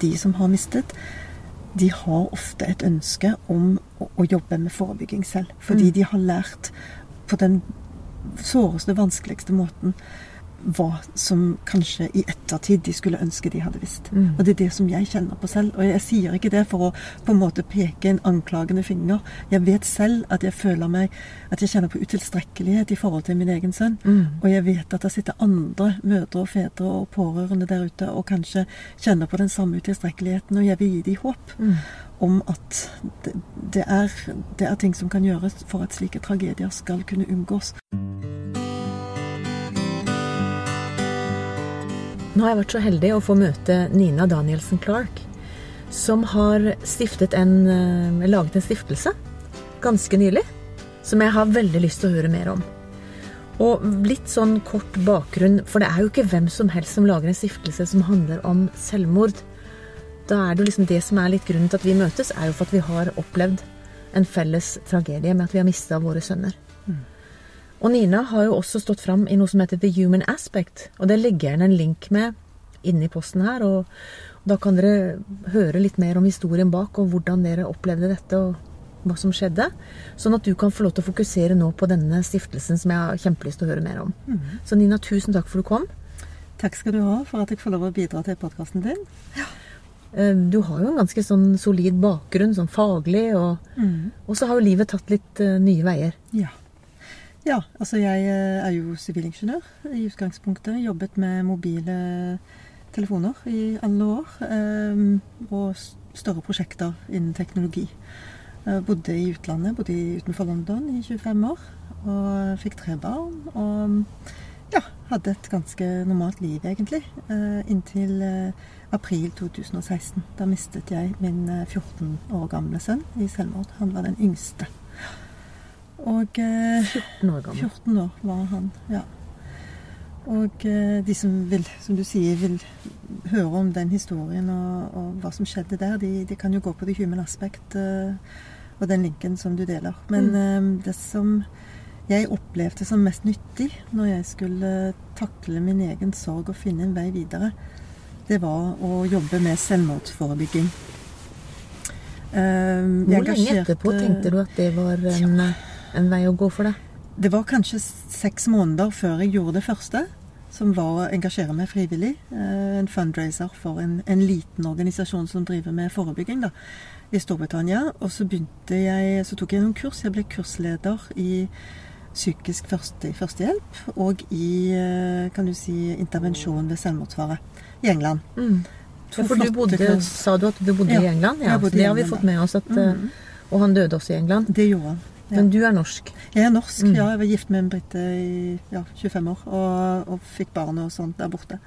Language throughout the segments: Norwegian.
de som har mistet, de har ofte et ønske om å, å jobbe med forebygging selv. Fordi Mm. de har lært på den såreste, vanskeligste måten hva som kanskje i ettertid de skulle ønske de hadde visst. Mm. Og det er det som jeg kjenner på selv. Og jeg sier ikke det for å på en måte peke en anklagende finger. Jeg vet selv at jeg føler meg At jeg kjenner på utilstrekkelighet i forhold til min egen sønn. Mm. Og jeg vet at det sitter andre mødre og fedre og pårørende der ute og kanskje kjenner på den samme utilstrekkeligheten, og jeg vil gi dem håp Mm. om at det, det, er, det er ting som kan gjøres for at slike tragedier skal kunne unngås. Nå har jeg vært så heldig å få møte Nina Danielsen Clark, som har en, eh, laget en stiftelse ganske nylig, som jeg har veldig lyst til å høre mer om. Og litt sånn kort bakgrunn, for det er jo ikke hvem som helst som lager en stiftelse som handler om selvmord. Da er det jo liksom det som er litt grunnen til at vi møtes, er jo for at vi har opplevd en felles tragedie med at vi har mista våre sønner. Og Nina har jo også stått fram i noe som heter The Human Aspect. Og det legger jeg inn en link med inni posten her. Og da kan dere høre litt mer om historien bak, og hvordan dere opplevde dette, og hva som skjedde. Sånn at du kan få lov til å fokusere nå på denne stiftelsen som jeg har kjempelyst til å høre mer om. Så Nina, tusen takk for du kom. Takk skal du ha for at jeg får lov å bidra til podkasten din. Ja. Du har jo en ganske sånn solid bakgrunn, sånn faglig, og, og så har jo livet tatt litt eh, nye veier. Ja. Ja, altså jeg eh, er jo sivilingeniør i utgangspunktet. Jobbet med mobile telefoner i alle år. eh, Og større prosjekter innen teknologi. Jeg bodde i utlandet, bodde utenfor London i 25 år. Og fikk tre barn. Og ja, hadde et ganske normalt liv, egentlig. eh, Inntil eh, april 2016. Da mistet jeg min eh, 14 år gamle sønn i selvmord. Han var den yngste. Og eh, 14 år gammel. 14 år var han, ja. Og eh, de som vil, som du sier, vil høre om den historien og, og hva som skjedde der, de, de kan jo gå på The Human Aspect eh, og den linken som du deler. Men eh, det som jeg opplevde som mest nyttig når jeg skulle takle min egen sorg og finne en vei videre, det var å jobbe med selvmordsforebygging. Eh, Hvor lenge etterpå tenkte du at det var en, en vei å gå for deg? Det var kanskje seks måneder før jeg gjorde det første, som var å engasjere meg frivillig. Eh, En fundraiser for en, en liten organisasjon som driver med forebygging da, i Storbritannia. Og så jeg, så tok jeg noen kurs. Jeg ble kursleder i psykisk første, førstehjelp og i eh, kan du si, intervensjon ved selvmordsfare i England. Mm. Ja, for du bodde, sa du at du bodde Ja, i England? Ja, jeg bodde det har vi fått med oss. At, eh, Mhm. Og han døde også i England. Det gjorde han. Men du er norsk. Jeg er norsk, Mm. ja. Jeg var gift med en brite i ja, 25 år og, og fikk barn og sånt der borte.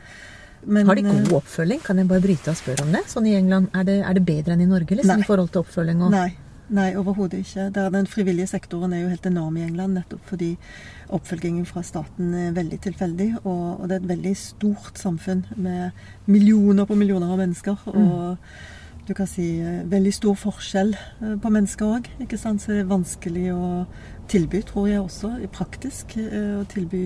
Men, Har de eh, god oppfølging? Kan jeg bare bryte og spørre om det? Sånn i England, Er det, er det bedre enn i Norge liksom, Nei. i forhold til oppfølging? Og... Nei, nei overhodet ikke. Der den frivillige sektoren er jo helt enorm i England, nettopp fordi oppfølgingen fra staten er veldig tilfeldig. Og, og det er et veldig stort samfunn med millioner på millioner av mennesker. Og du kan si eh, veldig stor forskjell eh, på mennesker òg. Så det er vanskelig å tilby, tror jeg også, i praktisk. eh, Å tilby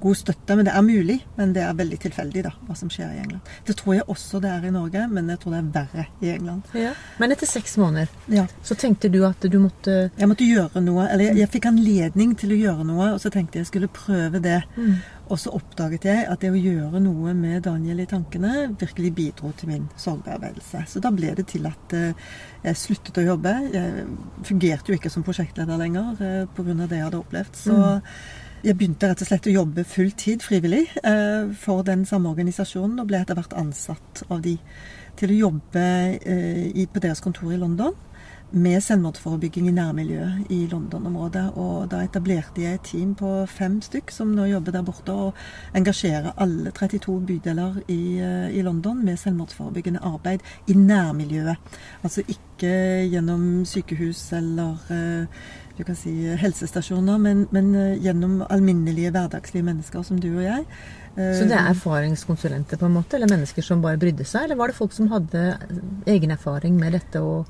god støtte. Men det er mulig. Men det er veldig tilfeldig, da, hva som skjer i England. Det tror jeg også det er i Norge, men jeg tror det er verre i England. Ja. Men etter seks måneder Ja. så tenkte du at du måtte Jeg måtte gjøre noe, eller jeg, jeg fikk anledning til å gjøre noe, og så tenkte jeg jeg skulle prøve det. Og så oppdaget jeg at det å gjøre noe med Daniel i tankene virkelig bidro til min sorgbearbeidelse. Så da ble det til at eh, jeg sluttet å jobbe. Jeg fungerte jo ikke som prosjektleder lenger eh, pga. det jeg hadde opplevd. Så jeg begynte rett og slett å jobbe full tid frivillig eh, for den samme organisasjonen, og ble etter hvert ansatt av de til å jobbe på deres kontor i London med selvmordsforebygging i nærmiljøet i London-området. Og da etablerte jeg et team på fem stykk som nå jobber der borte og engasjerer alle 32 bydeler i, eh, i London med selvmordsforebyggende arbeid i nærmiljøet. Altså ikke gjennom sykehus eller eh, du kan si helsestasjoner, men, men eh, gjennom alminnelige hverdagslige mennesker som du og jeg. Så det er erfaringskonsulenter, på en måte? Eller mennesker som bare brydde seg? Eller var det folk som hadde egen erfaring med dette og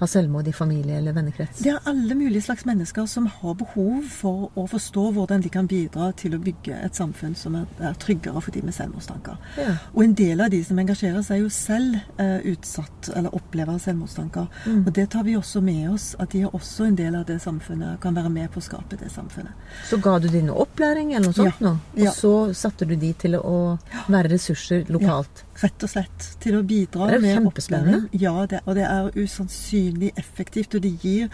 har selvmord i familie eller vennekrets? Det er alle mulige slags mennesker som har behov for å forstå hvordan de kan bidra til å bygge et samfunn som er, er tryggere for de med selvmordstanker. Ja. Og en del av de som engasjerer seg, er jo selv eh, utsatt eller opplever selvmordstanker. Mm. Og det tar vi også med oss, at de er også en del av det samfunnet, kan være med på å skape det samfunnet. Så ga du de noe opplæring eller noe sånt Ja. nå? Og Ja. så satte du de til å være ressurser lokalt? Rett og slett til å bidra med opplæring. Ja, det, og det er usannsynlig effektivt. Og det gir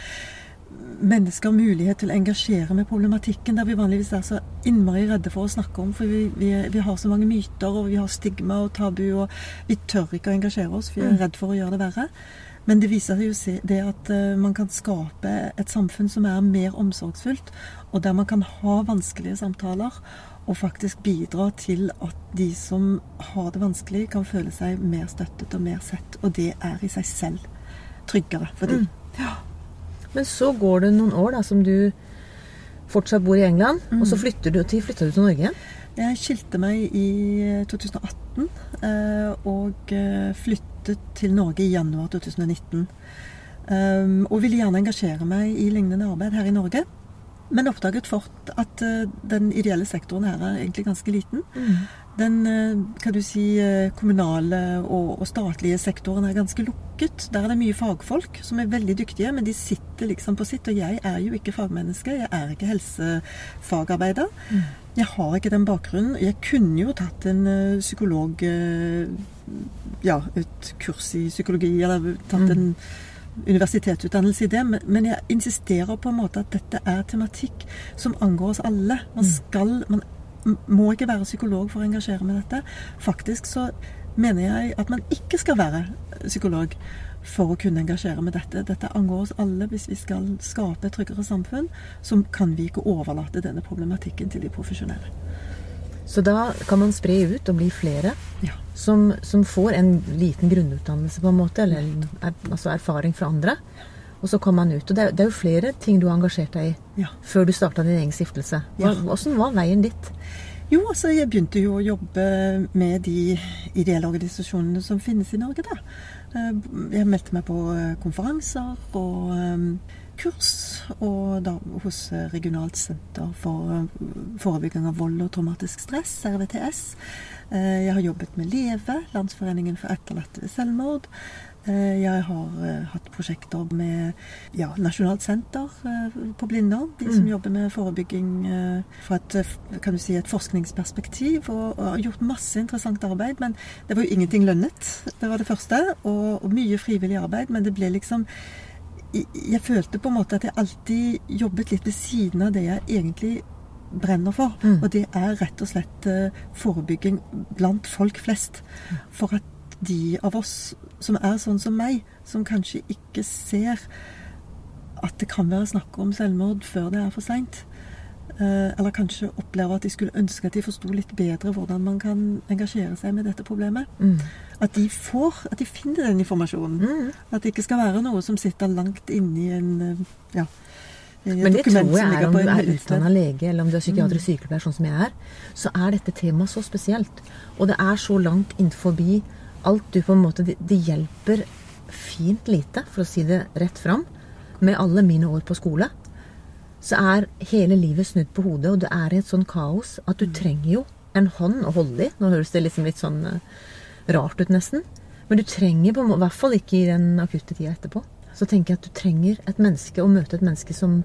mennesker mulighet til å engasjere med problematikken der vi vanligvis er så innmari redde for å snakke om. For vi, vi, vi har så mange myter, og vi har stigma og tabu, og vi tør ikke å engasjere oss. for Vi er redd for å gjøre det verre. Men det viser seg jo det at eh, man kan skape et samfunn som er mer omsorgsfullt, og der man kan ha vanskelige samtaler, og faktisk bidra til at de som har det vanskelig, kan føle seg mer støttet og mer sett. Og det er i seg selv tryggere for de. Men så går det noen år da, som du fortsatt bor i England, og så flytter du til, flytter du til Norge. Jeg skilte meg i 2018 eh, og eh, flyttet til Norge i januar 2019. Um, og ville gjerne engasjere meg i lignende arbeid her i Norge. Men oppdaget fort at eh, den ideelle sektoren her er egentlig ganske liten. Den eh, kan du si, eh, kommunale og, og statlige sektoren er ganske lukket. Der er det mye fagfolk som er veldig dyktige, men de sitter liksom på sitt. Og jeg er jo ikke fagmenneske. Jeg er ikke helsefagarbeider. Jeg har ikke den bakgrunnen. Jeg kunne jo tatt en psykolog Ja, et kurs i psykologi, eller tatt en universitetsutdannelse i det, men, jeg insisterer på en måte at dette er tematikk som angår oss alle. Man skal man må ikke være psykolog for å engasjere med dette. Faktisk så mener jeg at man ikke skal være psykolog for å kunne engasjere med dette. Dette angår oss alle. Hvis vi skal skape et tryggere samfunn, så kan vi ikke overlate denne problematikken til de profesjonelle. Så da kan man spre ut og bli flere Ja. som, som får en liten grunnutdannelse, på en måte, eller er, altså erfaring fra andre. Og så kommer man ut. Og det er, det er jo flere ting du har engasjert deg i Ja. før du starta din egen stiftelse. Ja. Hva- var veien ditt? Jo, altså jeg begynte jo å jobbe med de ideelle organisasjonene som finnes i Norge, da. Eh, Jeg meldte meg på eh, konferanser og eh, kurs, og da hos Regionalt senter for forebygging av vold og traumatisk stress, RVTS. Jeg har jobbet med LEVE, Landsforeningen for etterlatte ved selvmord. Eh, Jeg har eh, hatt prosjekter med ja, Nasjonalt senter eh, på Blindern. De som jobber med forebygging fra et, kan du si, et forskningsperspektiv. Og, og har gjort masse interessant arbeid. Men det var jo ingenting lønnet. Det var det første. Og, og mye frivillig arbeid. Men det ble liksom jeg, følte på en måte at jeg alltid jobbet litt ved siden av det jeg egentlig brenner for. Mm. Og det er rett og slett forebygging blant folk flest. For at de av oss som er sånn som meg, som kanskje ikke ser at det kan være snakk om selvmord før det er for seint. Eh, eller kanskje opplever at de skulle ønske at de forsto litt bedre hvordan man kan engasjere seg med dette problemet. Mm. At de får, at de finner den informasjonen. At det ikke skal være noe som sitter langt inni en eh, ja, Men det tror jeg er om du er utdanna lege eller om du er psykiatrisk sykepleier, sånn som jeg er, så er dette temaet så spesielt. Og det er så langt innenfor alt du på en måte Det hjelper fint lite, for å si det rett fram. Med alle mine år på skole så er hele livet snudd på hodet, og du er i et sånn kaos at du trenger jo en hånd å holde i. Nå høres det liksom litt sånn eh, rart ut, nesten. Men du trenger på i hvert fall ikke i den akutte tida etterpå. Så tenker jeg at du trenger et menneske, å møte et menneske som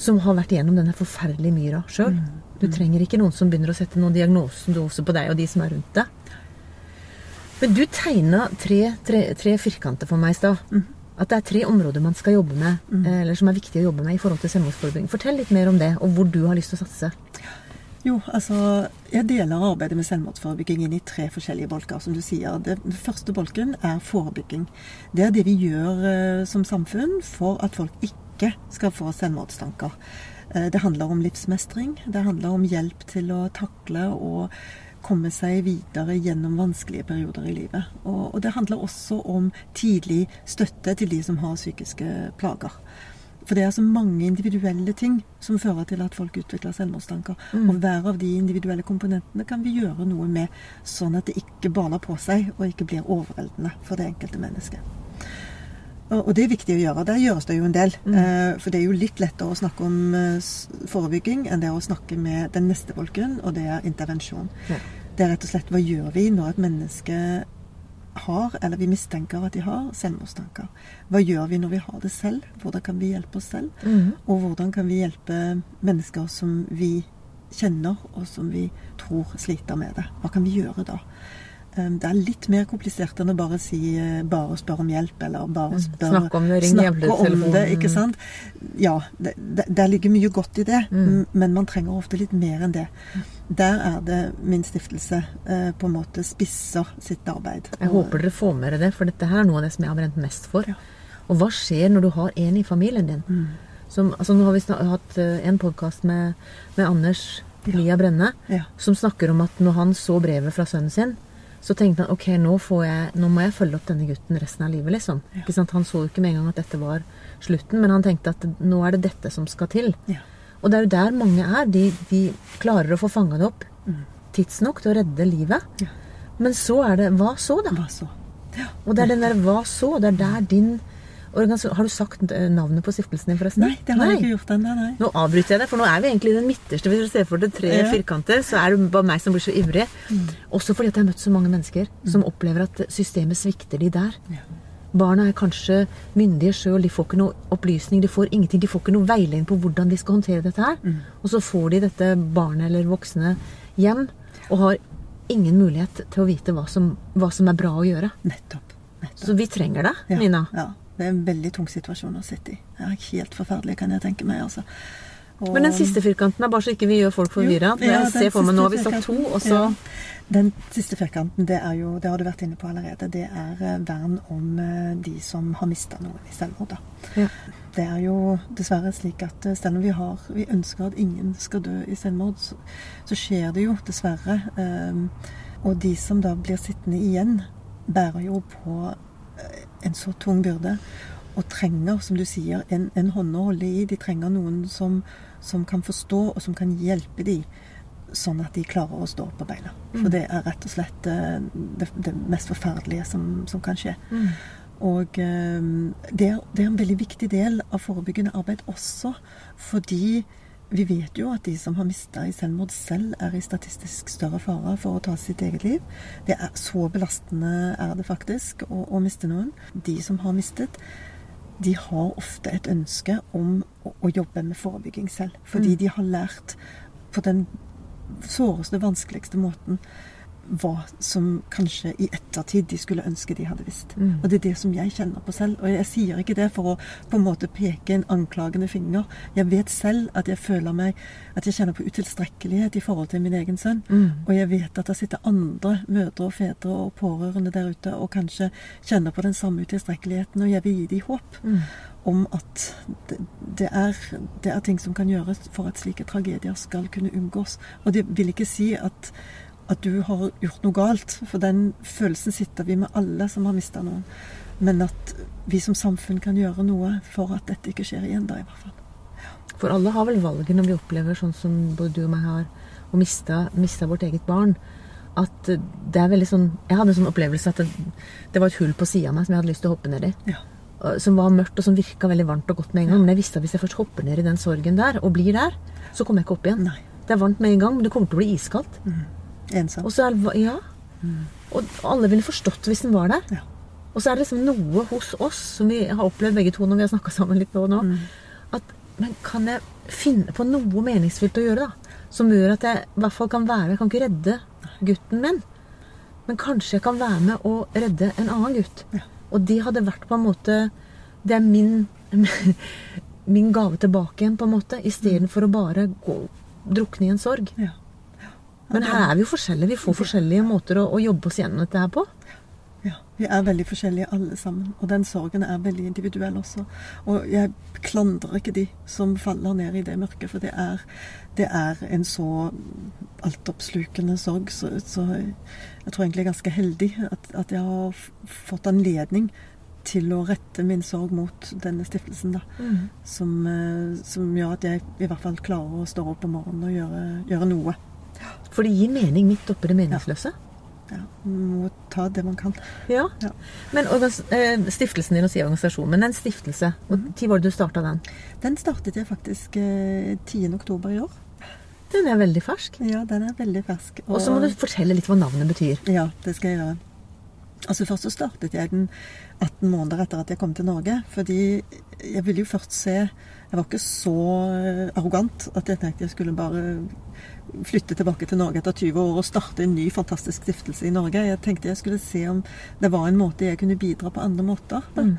som har vært igjennom denne forferdelige myra sjøl. Du trenger ikke noen som begynner å sette noen diagnoser på deg og de som er rundt deg. Men du tegna tre, tre, tre firkanter for meg i stad. At det er tre områder man skal jobbe med, mm. eller som er viktig å jobbe med i forhold til selvmordsforebygging. Fortell litt mer om det, og hvor du har lyst til å satse. Jo, altså Jeg deler arbeidet med selvmordsforebygging inn i tre forskjellige bolker, som du sier. Den første bolken er forebygging. Det er det vi gjør eh, som samfunn for at folk ikke skal få selvmordstanker. Eh, det handler om livsmestring. Det handler om hjelp til å takle og komme seg videre gjennom vanskelige perioder i livet. Og, og det handler også om tidlig støtte til de som har psykiske plager. For det er så mange individuelle ting som fører til at folk utvikler selvmordstanker. Og hver av de individuelle komponentene kan vi gjøre noe med, sånn at det ikke baler på seg og ikke blir overveldende for det enkelte mennesket. Og, det er viktig å gjøre. Der gjøres det jo en del. Mm. for det er jo litt lettere å snakke om eh, forebygging enn det å snakke med den neste bolken, og det er intervensjon. Ja. Det er rett og slett hva gjør vi når et menneske har, eller vi mistenker at de har, selvmordstanker. Hva gjør vi når vi har det selv? Hvordan kan vi hjelpe oss selv? Mm. Og hvordan kan vi hjelpe mennesker som vi kjenner, og som vi tror sliter med det? Hva kan vi gjøre da? Um, Det er litt mer komplisert enn å bare si eh, 'bare spørre om hjelp', eller 'bare spørre, Snakke om det, ring det, ikke sant? Ja, det, det, der ligger mye godt i det, Mm. men man trenger ofte litt mer enn det. Der er det min stiftelse eh, på en måte spisser sitt arbeid. Jeg håper dere får med dere det, for dette her er noe av det som jeg har brent mest for. Ja. Og hva skjer når du har en i familien din? Mm. Som, altså nå har vi hatt eh, en podkast med, med Anders Ja. Lia Brenne, Ja. som snakker om at når han så brevet fra sønnen sin, så tenkte han ok, nå, får jeg, nå må jeg følge opp denne gutten resten av livet. liksom. Ja. Han så jo ikke med en gang at dette var slutten, men han tenkte at nå er det dette som skal til. Ja. Og det er jo der mange er. De, de klarer å få fanga det opp Mm. tidsnok til å redde livet. Ja. Men så er det hva så, da? Hva så? Ja. Og det er den der hva så? Det er der din Har du sagt eh, navnet på stiftelsen din, forresten? Nei, det har jeg ikke gjort ennå. Nå avbryter jeg det, for nå er vi egentlig i den midterste. Hvis du ser for deg tre Ja. firkanter, så er det bare meg som blir så ivrig. Også fordi at jeg har møtt så mange mennesker som opplever at systemet svikter de der. Ja. Barna er kanskje myndige sjøl, de får ikke noe opplysning, de får ingenting. De får ikke noe veiledning på hvordan de skal håndtere dette her. Og så får de dette barnet eller voksne hjem og har ingen mulighet til å vite hva som, hva som er bra å gjøre. Nettopp. nettopp. Så vi trenger det, Ja, Nina. Ja. Det er en veldig tung situasjon å sitte i. Det er helt forferdelig, kan jeg tenke meg. altså. Og- Men den siste firkanten er bare så ikke vi gjør folk forvirra. Ja, jeg ser for meg nå har vi sagt to, og så Ja. Den siste firkanten, det er jo, det har du vært inne på allerede, det er eh, vern om eh, de som har mista noen i selvmord. Ja. Det er jo dessverre slik at eh, selv om vi, har, vi ønsker at ingen skal dø i selvmord, så, så skjer det jo dessverre. Um, og de som da blir sittende igjen, bærer jo på en så tung byrde. Og trenger, som du sier, en, en hånd å holde i. De trenger noen som, som kan forstå, og som kan hjelpe dem sånn at de klarer å stå på beina. For det er rett og slett eh, det, det mest forferdelige som, som kan skje. Og eh, det, er, det er en veldig viktig del av forebyggende arbeid også, fordi vi vet jo at de som har mista i selvmord selv, er i statistisk større fare for å ta sitt eget liv. Det er Så belastende er det faktisk å, å miste noen. De som har mistet, de har ofte et ønske om å, å jobbe med forebygging selv. Fordi de har lært på den såreste, vanskeligste måten hva som kanskje i ettertid de skulle ønske de hadde visst. Mm. Og det er det som jeg kjenner på selv. Og jeg sier ikke det for å på en måte peke en anklagende finger. Jeg vet selv at jeg føler meg At jeg kjenner på utilstrekkelighet i forhold til min egen sønn. Mm. Og jeg vet at det sitter andre mødre og fedre og pårørende der ute og kanskje kjenner på den samme utilstrekkeligheten, og jeg vil gi dem håp Mm. om at det, det, er, det er ting som kan gjøres for at slike tragedier skal kunne unngås. Og det vil ikke si at, at du har gjort noe galt, for den følelsen sitter vi med alle som har mista noen. Men at vi som samfunn kan gjøre noe for at dette ikke skjer igjen, da i hvert fall. For alle har vel valget når vi opplever sånn som både du og meg har, og mista, mista vårt eget barn. At det er veldig sånn Jeg hadde en sånn opplevelse at det, det var et hull på sida av meg som jeg hadde lyst til å hoppe ned i. Ja. Som var mørkt og som virka veldig varmt og godt med en gang. Men jeg visste at hvis jeg først hopper ned i den sorgen der, og blir der, så kommer jeg ikke opp igjen. Nei. Det er varmt med en gang, men det kommer til å bli iskaldt. Ensom. Og så er ja. Mm. Og alle ville forstått hvis den var der. Ja. Og så er det liksom noe hos oss som vi har opplevd begge to når vi har snakka sammen litt nå, mm. at Men kan jeg finne på noe meningsfylt å gjøre, da? Som gjør at jeg i hvert fall kan være. Jeg kan ikke redde gutten min, men kanskje jeg kan være med og redde en annen gutt. Ja. Og det hadde vært på en måte Det er min Min gave tilbake igjen, på en måte, istedenfor å bare gå, drukne i en sorg. Ja. Men her er vi jo forskjellige. Vi får forskjellige måter å, å jobbe oss gjennom dette her på. Ja, vi er veldig forskjellige alle sammen. Og den sorgen er veldig individuell også. Og jeg klandrer ikke de som faller ned i det mørket, for det er, det er en så altoppslukende sorg. Så, så jeg tror egentlig jeg er ganske heldig at, at jeg har fått anledning til å rette min sorg mot denne stiftelsen, da. Som, eh, som gjør at jeg i hvert fall klarer å stå opp om morgenen og gjøre, gjøre noe. For det gir mening midt oppi det meningsløse. Ja, man må ta det man kan. Ja. Ja. Men eh, stiftelsen din, og sier organisasjon, men en stiftelse, Når mm -hmm. var det du starta den? Den startet jeg faktisk eh, 10. oktober i år. Den er veldig fersk. Ja, den er veldig fersk. Og så må du fortelle litt hva navnet betyr. Ja, det skal jeg gjøre. Altså Først så startet jeg den 18 måneder etter at jeg kom til Norge. Fordi jeg ville jo først se Jeg var ikke så eh, arrogant at jeg tenkte jeg skulle bare flytte tilbake til Norge etter 20 år og starte en ny, fantastisk stiftelse i Norge. Jeg tenkte jeg skulle se om det var en måte jeg kunne bidra på andre måter. Da. Mm.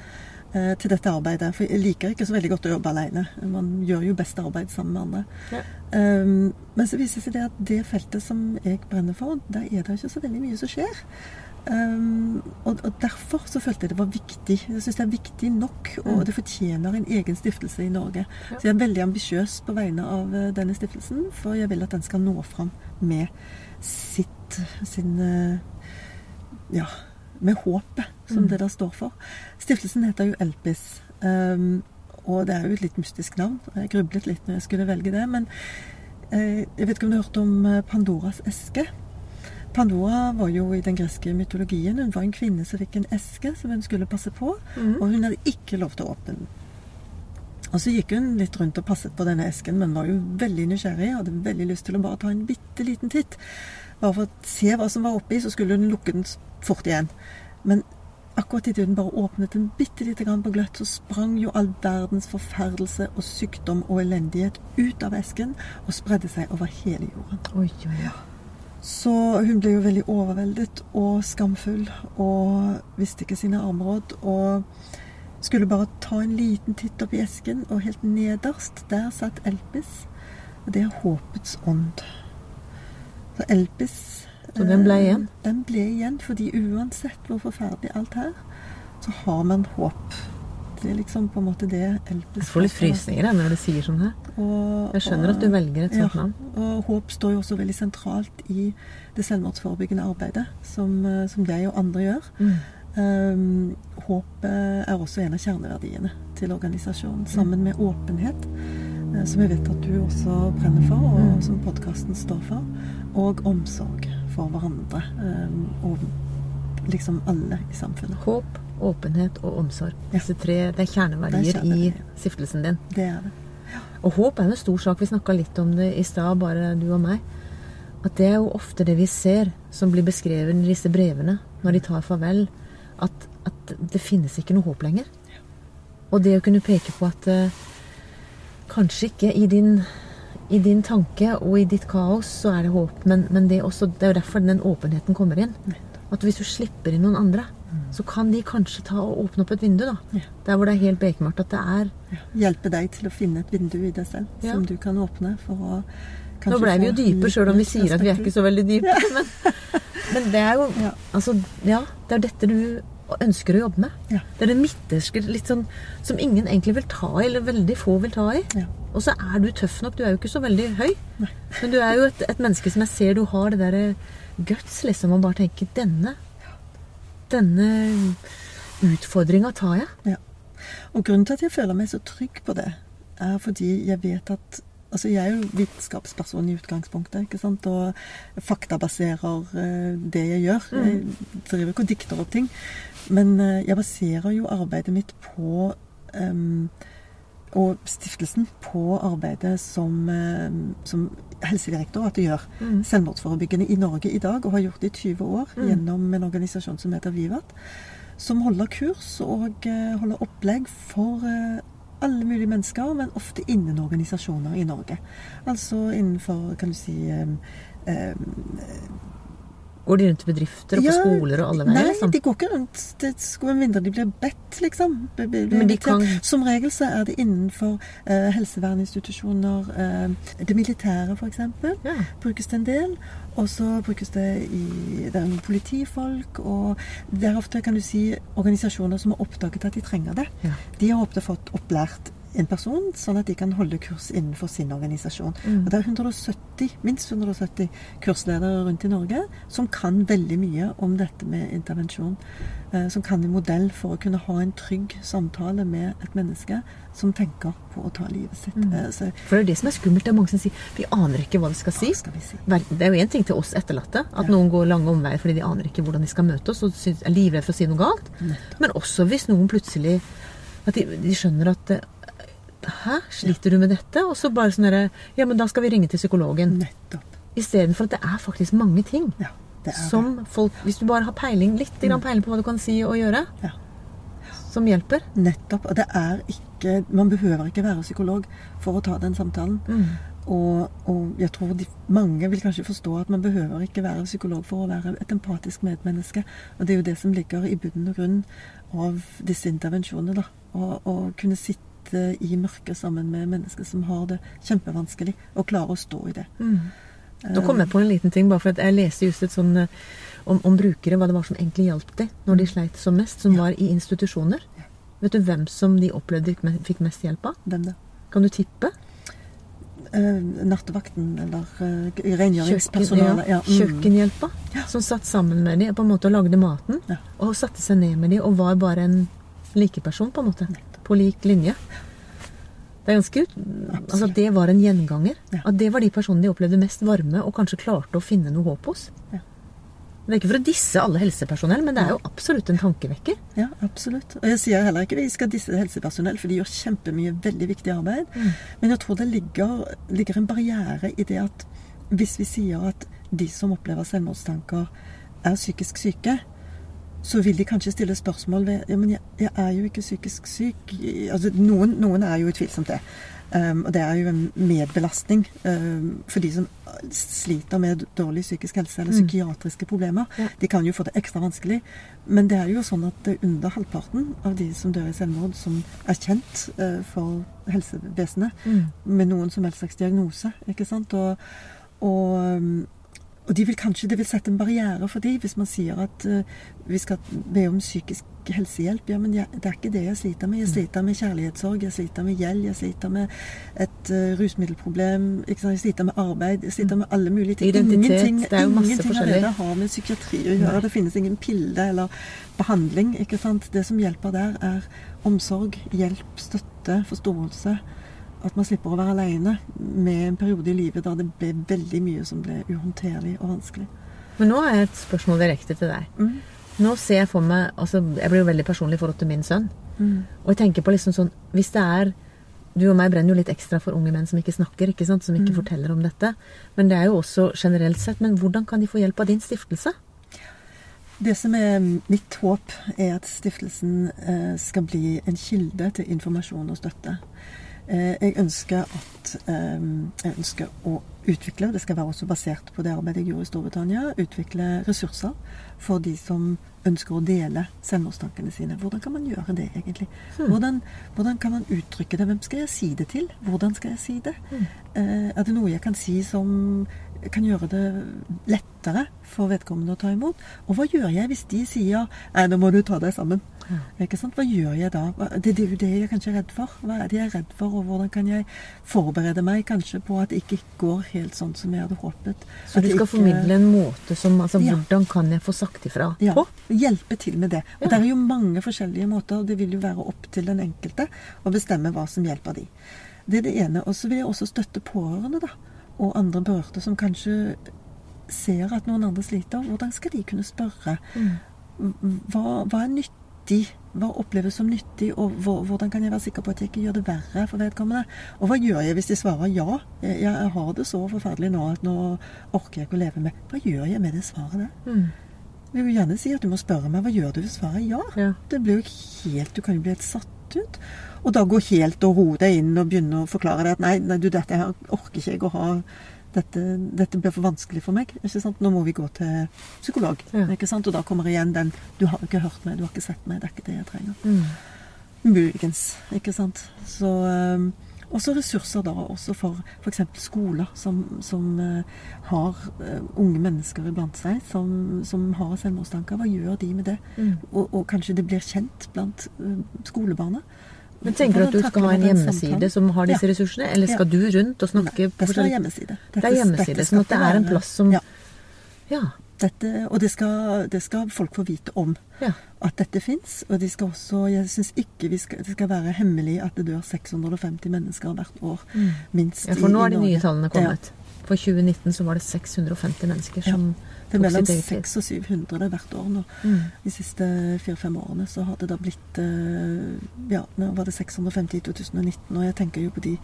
eh, Til dette arbeidet. For jeg liker ikke så veldig godt å jobbe alene. Man gjør jo best arbeid sammen med andre. Ja. Um, men så viser det seg det at det feltet som jeg brenner for, der er det ikke så veldig mye som skjer. Um, og, og derfor så følte jeg det var viktig. Jeg syns det er viktig nok, og Mm. det fortjener en egen stiftelse i Norge. Ja. Så jeg er veldig ambisiøs på vegne av eh, denne stiftelsen, for jeg vil at den skal nå fram med sitt sin eh, Ja, med håpet, som Mm. det der står for. Stiftelsen heter jo Elpis. Um, og det er jo et litt mystisk navn. Jeg grublet litt når jeg skulle velge det. Men uh, jeg vet ikke om du har hørt om Pandoras eske? Pandora var jo i den greske mytologien. Hun var en kvinne som fikk en eske som hun skulle passe på. mm. Og hun hadde ikke lov til å åpne den. Og så gikk hun litt rundt og passet på denne esken, men var jo veldig nysgjerrig. Hadde veldig lyst til å bare ta en bitte liten titt. Bare for å se hva som var oppi, så skulle hun lukke den fort igjen. Men akkurat idet hun bare åpnet den bitte lite grann på gløtt, så sprang jo all verdens forferdelse og sykdom og elendighet ut av esken og spredde seg over hele jorden. Oi, oi, oi. Så hun ble jo veldig overveldet og skamfull og visste ikke sine armråd. Og skulle bare ta en liten titt opp i esken, og helt nederst der satt Elpis. Og det er håpets ånd. Så Elpis Så den ble eh, igjen? Den ble igjen, fordi uansett hvor forferdelig alt er, så har man håp. Er liksom på en måte det Elpis Jeg får litt frysninger jeg, når du sier sånn her. Og- Jeg skjønner at du velger et sånt ja, navn. Og håp står jo også veldig sentralt i det selvmordsforebyggende arbeidet som, eh, som jeg og andre gjør. Mm. Um, håp eh, er også en av kjerneverdiene til organisasjonen, sammen med åpenhet, eh, som jeg vet at du også brenner for, og Mm. som podkasten står for, og omsorg for hverandre. Um, og liksom alle i samfunnet. Håp, åpenhet og omsorg. Ja. Disse tre det er kjerneverdier Det i stiftelsen din. Det er det. Og håp er jo en stor sak. Vi snakka litt om det i stad, bare du og meg. At det er jo ofte det vi ser som blir beskrevet i disse brevene når de tar farvel. At, at det finnes ikke noe håp lenger. Og det å kunne peke på at uh, kanskje ikke i din, i din tanke og i ditt kaos så er det håp, men, men det, er også, det er jo derfor den åpenheten kommer inn. At hvis du slipper inn noen andre, så kan de kanskje ta og åpne opp et vindu. da. Ja. Der hvor det er helt bekmørkt. At det er Hjelpe deg til å finne et vindu i deg selv Ja. som du kan åpne for å Nå blei ble vi jo dype, sjøl om vi sier at vi er ikke så veldig dype. Men, men det er jo Ja. Altså, ja. Det er dette du ønsker å jobbe med. Ja. Det er det midterske litt sånn som ingen egentlig vil ta i, eller veldig få vil ta i. Ja. Og så er du tøff nok. Du er jo ikke så veldig høy. Nei. Men du er jo et, et menneske som jeg ser du har det derre guts, liksom, og bare tenker Denne Denne utfordringa tar jeg. Ja. Og grunnen til at jeg føler meg så trygg på det, er fordi jeg vet at Altså, jeg er jo vitenskapsperson i utgangspunktet, ikke sant, og faktabaserer eh, det jeg gjør. Jeg driver ikke og dikter opp ting. Men eh, jeg baserer jo arbeidet mitt på em, og stiftelsen på arbeidet som, eh, som Helsedirektoratet gjør. Mm. Selvmordsforebyggende i Norge i dag, og har gjort det i 20 år Mm. gjennom en organisasjon som heter Vivat. Som holder kurs og eh, holder opplegg for eh, alle mulige mennesker, men ofte innen organisasjoner i Norge. Altså innenfor, kan du si eh, eh, Går de rundt i bedrifter og på Ja, skoler og alle veier? Nei, liksom? de går ikke rundt. Det skulle med mindre de blir bedt, liksom. Be- be- be, Men de kan- Som regel så er det innenfor eh, helseverninstitusjoner. Eh, det militære, f.eks. Ja. brukes det en del. Og så brukes det i det politifolk, og det er ofte kan du si, organisasjoner som har oppdaget at de trenger det. Ja. De har ofte fått opplært en person, sånn at de kan holde kurs innenfor sin organisasjon. Mm. Og Det er 170, minst 170 kursledere rundt i Norge som kan veldig mye om dette med intervensjon. Eh, som kan en modell for å kunne ha en trygg samtale med et menneske som tenker på å ta livet sitt. Mm. Eh, så For det er det som er skummelt. Det er mange som sier vi aner ikke hva vi skal si. skal vi si? Det er jo én ting til oss etterlatte, at Ja. noen går lange omveier fordi de aner ikke hvordan de skal møte oss og er livredde for å si noe galt. Nettopp. Men også hvis noen plutselig At de, de skjønner at eh, Hæ, sliter du med dette? Og så bare sånn derre Ja, men da skal vi ringe til psykologen. Nettopp. Istedenfor at det er faktisk mange ting Ja, det som folk Hvis du bare har peiling, litt grann peiling på hva du kan si og gjøre, Ja. som hjelper. Nettopp. Og det er ikke Man behøver ikke være psykolog for å ta den samtalen. Mm. Og, og jeg tror de, mange vil kanskje forstå at man behøver ikke være psykolog for å være et empatisk medmenneske. Og det er jo det som ligger i bunnen og grunnen av disse intervensjonene. da. Å kunne sitte i mørket sammen med mennesker som har det kjempevanskelig, og klare å stå i det. Mm. Nå kom jeg på en liten ting, bare for at jeg leste just et sånn eh, om, om brukere, hva det var som egentlig hjalp dem når de sleit som mest, som Ja. var i institusjoner. Ja. Vet du hvem som de opplevde fikk mest hjelp av? Hvem da? Kan du tippe? Eh, nattevakten eller Kjøkken, rengjøringspersonalet? ja, mm. Kjøkkenhjelpa, som satt sammen med dem på en måte og lagde maten. Og satte seg ned med dem og var bare en likeperson, på en måte. Nettopp. På lik linje. Det er ganske ut... Altså, det var en gjenganger. Ja. At det var de personene de opplevde mest varme, og kanskje klarte å finne noe håp hos. Ja. Det er ikke for å disse alle helsepersonell, men det er jo absolutt en tankevekker. Ja, absolutt. Og jeg sier heller ikke vi skal disse helsepersonell, for de gjør kjempemye veldig viktig arbeid. Mm. Men jeg tror det ligger, ligger en barriere i det at hvis vi sier at de som opplever selvmordstanker, er psykisk syke, så vil de kanskje stille spørsmål ved Ja, men jeg, jeg er jo ikke psykisk syk. Altså, noen, noen er jo utvilsomt det. Um, og det er jo en medbelastning um, for de som sliter med dårlig psykisk helse eller Mm. psykiatriske problemer. Ja. De kan jo få det ekstra vanskelig. Men det er jo sånn at det er under halvparten av de som dør i selvmord, som er kjent uh, for helsevesenet Mm. med noen som helst slags diagnose. ikke sant? Og, og, um, og de vil kanskje, det vil sette en barriere for dem hvis man sier at uh, vi skal be om psykisk helsehjelp. Ja, men jeg, det er ikke det jeg sliter med. Jeg sliter med kjærlighetssorg, jeg sliter med gjeld, jeg sliter med et uh, rusmiddelproblem, jeg sliter med arbeid, jeg sliter med alle mulige ting. Identitet, ingenting det er jo masse ingenting forskjellig. Ingenting har med psykiatri å gjøre. Det finnes ingen pille eller behandling. ikke sant? Det som hjelper der, er omsorg, hjelp, støtte, forståelse. At man slipper å være alene med en periode i livet da det ble veldig mye som ble uhåndterlig og vanskelig. Men nå er et spørsmål direkte til deg. Mm. Nå ser jeg for meg altså Jeg blir jo veldig personlig i forhold til min sønn. Mm. Og jeg tenker på liksom sånn Hvis det er Du og meg brenner jo litt ekstra for unge menn som ikke snakker, ikke sant? som ikke Mm. forteller om dette. Men det er jo også generelt sett. Men hvordan kan de få hjelp av din stiftelse? Det som er mitt håp, er at stiftelsen eh, skal bli en kilde til informasjon og støtte. Eh, jeg ønsker at eh, Jeg ønsker å utvikle, det skal være også basert på det arbeidet jeg gjorde i Storbritannia, utvikle ressurser for de som ønsker å dele selvmordstankene sine. Hvordan kan man gjøre det, egentlig? Hmm. Hvordan, hvordan kan man uttrykke det? Hvem skal jeg si det til? Hvordan skal jeg si det? Hmm. Eh, er det noe jeg kan si som kan gjøre det lettere for vedkommende å ta imot? Og hva gjør jeg hvis de sier Nei, nå må du ta deg sammen. Ikke sant? Hva gjør jeg da? Det det er jo det jeg kanskje er redd for. Hva er det jeg er redd for, og hvordan kan jeg forberede meg kanskje på at det ikke går helt sånn som jeg hadde håpet? Så du skal ikke- formidle en måte som altså, Ja. Hvordan kan jeg få sagt ifra ja, på? Hjelpe til med det. Og Ja. Det er jo mange forskjellige måter. og Det vil jo være opp til den enkelte å bestemme hva som hjelper de. Det er det ene. Og så vil jeg også støtte pårørende, da. Og andre berørte som kanskje ser at noen andre sliter. Hvordan skal de kunne spørre? Mm. Hva, hva er nyttig? Hva oppleves som nyttig, og hvordan kan jeg være sikker på at jeg ikke gjør det verre for vedkommende? Og hva gjør jeg hvis de svarer ja? Jeg, har det så forferdelig nå at nå orker jeg ikke å leve med. Hva gjør jeg med det svaret der? Mm. Jeg vil gjerne si at du må spørre meg hva gjør du hvis svaret er ja. Ja. Det blir jo helt, Du kan jo bli helt satt ut. Og da gå helt og roe deg inn og begynne å forklare deg at nei, nei du, dette her orker ikke jeg å ha. Dette, dette blir for vanskelig for meg. ikke sant? Nå må vi gå til psykolog. Ja. ikke sant? Og da kommer igjen den Du har ikke hørt meg, du har ikke sett meg. Det er ikke det jeg trenger. Mm. Muligens. Ikke sant. Så um, også ressurser da, også for f.eks. skoler som, som uh, har uh, unge mennesker iblant seg som, som har selvmordstanker. Hva gjør de med det? Mm. Og, og kanskje det blir kjent blant uh, skolebarna. Men Tenker du at du skal ha en hjemmeside som har disse ressursene, eller skal du rundt og snakke på det skal være hjemmeside. Det er hjemmeside, sånn at det er en plass som ja, dette, Og det skal, det skal folk få vite om. ja. At dette fins. Og de skal også Jeg syns ikke vi skal, det skal være hemmelig at det dør 650 mennesker hvert år. Minst ja for nå er de nye tallene tallene Ja. For 2019 så var det 650 mennesker som Det er mellom sitt eget liv. 600 og 700 hvert år nå. Mm. De siste fire-fem årene så har det da blitt eh, Ja, nå var det 650 i 2019, og jeg tenker jo på de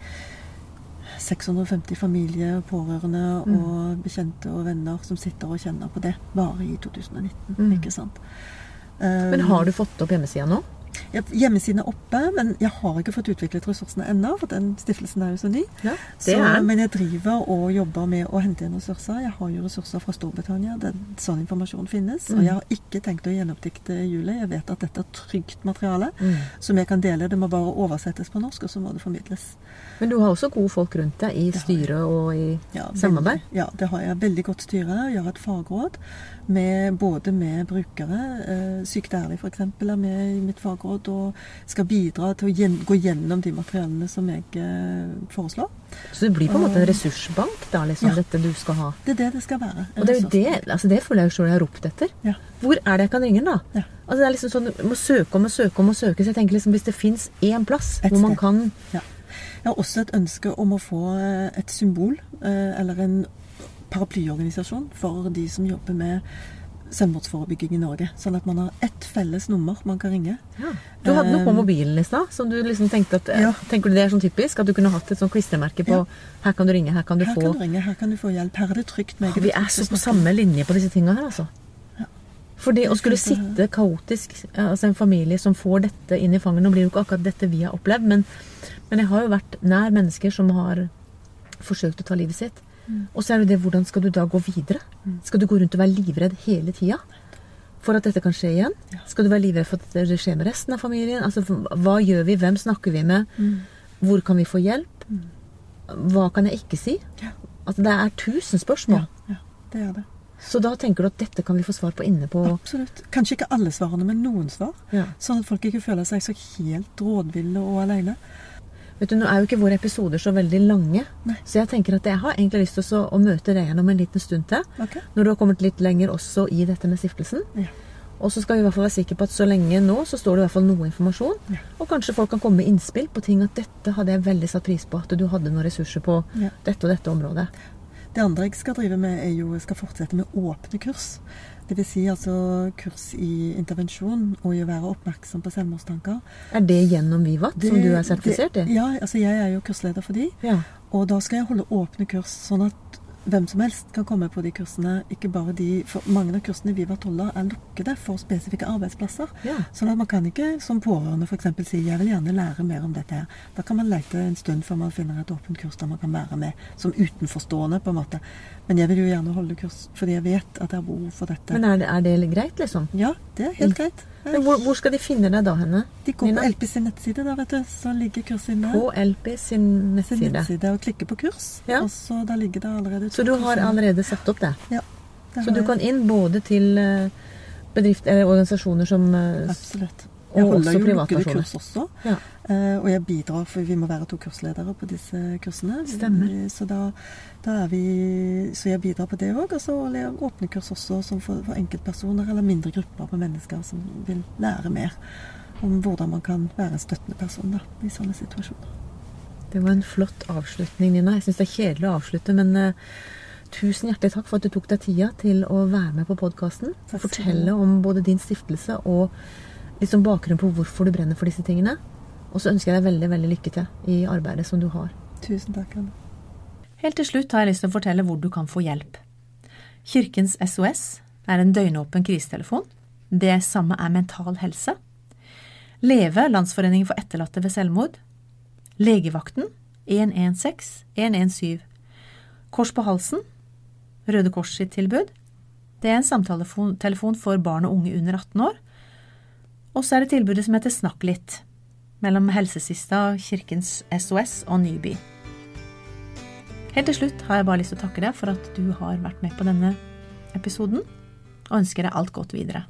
650 familier, pårørende Mm. og bekjente og venner som sitter og kjenner på det bare i 2019. Mm. Ikke sant? Eh, Men har du fått opp hjemmesida nå? Hjemmesiden er oppe, men jeg har ikke fått utviklet ressursene ennå, for den stiftelsen er jo så ny. Ja, Så, men jeg driver og jobber med å hente inn ressurser. Jeg har jo ressurser fra Storbritannia. Den, sånn informasjon finnes. Mm. Og jeg har ikke tenkt å gjenoppdikte Julie. Jeg vet at dette er trygt materiale Mm. som jeg kan dele. Det må bare oversettes på norsk, og så må det formidles. Men du har også gode folk rundt deg i styret og i Ja, Samarbeid? veldig- Ja, det har jeg. Veldig godt styre. Jeg har et fagråd med, både med brukere. Eh, Sykt ærlig f.eks. er med i mitt fagråd og skal bidra til å gå gjennom de materialene som jeg eh, foreslår. Så det blir på en måte en ressursbank, da, liksom, Ja. dette du skal ha. Det er det det skal være. Og det er jo det, altså det føler jeg sjøl jeg har ropt etter. Ja. Hvor er det jeg kan ringe, den, da? Ja. Altså det er liksom sånn, Du må søke om og søke om og søke. Så jeg tenker liksom hvis det fins én plass Et hvor man sted. kan Ja. Jeg har også et ønske om å få eh, et symbol, eh, eller en paraplyorganisasjon, for de som jobber med selvmordsforebygging i Norge. Sånn at man har ett felles nummer man kan ringe. ja. Du hadde noe på Um, mobilen i stad som du liksom tenkte at Ja. Tenker du det er sånn typisk? At du kunne hatt et sånt klistremerke på Ja. Her kan du ringe, her kan du Her få kan du ringe, her kan du få hjelp. Her er det trygt. meget Vi er så på samme linje på disse tinga her, altså. For det å skulle sitte kaotisk, altså en familie som får dette inn i fanget Nå blir det jo ikke akkurat dette vi har opplevd, men, men jeg har jo vært nær mennesker som har forsøkt å ta livet sitt. Og så er det det, hvordan skal du da gå videre? Skal du gå rundt og være livredd hele tida? For at dette kan skje igjen? Skal du være livredd for at det skjer med resten av familien? Altså, Hva gjør vi? Hvem snakker vi med? Mm. Hvor kan vi få hjelp? Hva kan jeg ikke si? Altså, det er tusen spørsmål. Ja, det er det. Så da tenker du at dette kan vi få svar på inne på Absolutt. Kanskje ikke alle svarene, men noen svar. ja. Sånn at folk ikke føler seg så helt rådville og alene. Vet du, Nå er jo ikke våre episoder så veldig lange, Nei. så jeg tenker at jeg har egentlig lyst til å, møte deg igjen om en liten stund til. Okay. Når du har kommet litt lenger også i dette med stiftelsen. Ja. Og så skal vi i hvert fall være sikre på at så lenge nå, så står det i hvert fall noe informasjon. Ja. Og kanskje folk kan komme med innspill på ting at dette hadde jeg veldig satt pris på. At du hadde noen ressurser på Ja. dette og dette området. Det andre jeg skal drive med, er jo jeg skal fortsette med åpne kurs. Dvs. Si altså kurs i intervensjon og i å være oppmerksom på selvmordstanker. Er det gjennom Vivat, som du er sertifisert i? Ja, altså jeg er jo kursleder for de. Ja. Og da skal jeg holde åpne kurs, sånn at hvem som helst kan komme på de kursene. Ikke bare de, for Mange av kursene vi var toller er lukkede for spesifikke arbeidsplasser. Ja. Sånn at man kan ikke som pårørende f.eks. si 'jeg vil gjerne lære mer om dette'. her. Da kan man lete en stund før man finner et åpent kurs der man kan være med som utenforstående. på en måte. Men jeg vil jo gjerne holde kurs fordi jeg vet at jeg har behov for dette. Men er det, er det greit, liksom? ja, det er helt greit. Men hvor, hvor skal de finne deg da henne? De går Nina? på LP sin nettside, da, vet du. Så ligger kurset inne. På LP sin nettside. sin nettside. og klikker på kurs. Ja. Og så da ligger det allerede Så du har allerede satt opp det? Ja. det Så du jeg. kan inn både til eh, bedrifter eller organisasjoner som eh, Absolutt. og Jeg holder jo lukkede kurs også. Ja. Uh, og jeg bidrar, for vi må være to kursledere på disse kursene. Stemmer. Så, da, da vi, så jeg bidrar på det òg. Og så holder jeg åpne kurs også som for, for enkeltpersoner eller mindre grupper på mennesker som vil lære mer om hvordan man kan være en støttende person da, i sånne situasjoner. Det var en flott avslutning, Nina. Jeg syns det er kjedelig å avslutte, men uh, tusen hjertelig takk for at du tok deg tida til å være med på podkasten. Fortelle om både din stiftelse og liksom bakgrunnen på hvorfor du brenner for disse tingene. Og så ønsker jeg deg veldig veldig lykke til i arbeidet som du har. Tusen takk, Anne. Helt til slutt har jeg lyst til å fortelle hvor du kan få hjelp. Kirkens SOS er en døgnåpen krisetelefon. Det samme er Mental Helse. Leve, Landsforeningen for etterlatte ved selvmord. Legevakten 116 117. Kors på halsen. Røde Kors sitt tilbud. Det er en samtaletelefon for barn og unge under 18 år. Og så er det tilbudet som heter Snakk litt, mellom Helsesista, Kirkens SOS og Nyby. Helt til slutt har jeg bare lyst til å takke deg for at du har vært med på denne episoden, og ønsker deg alt godt videre.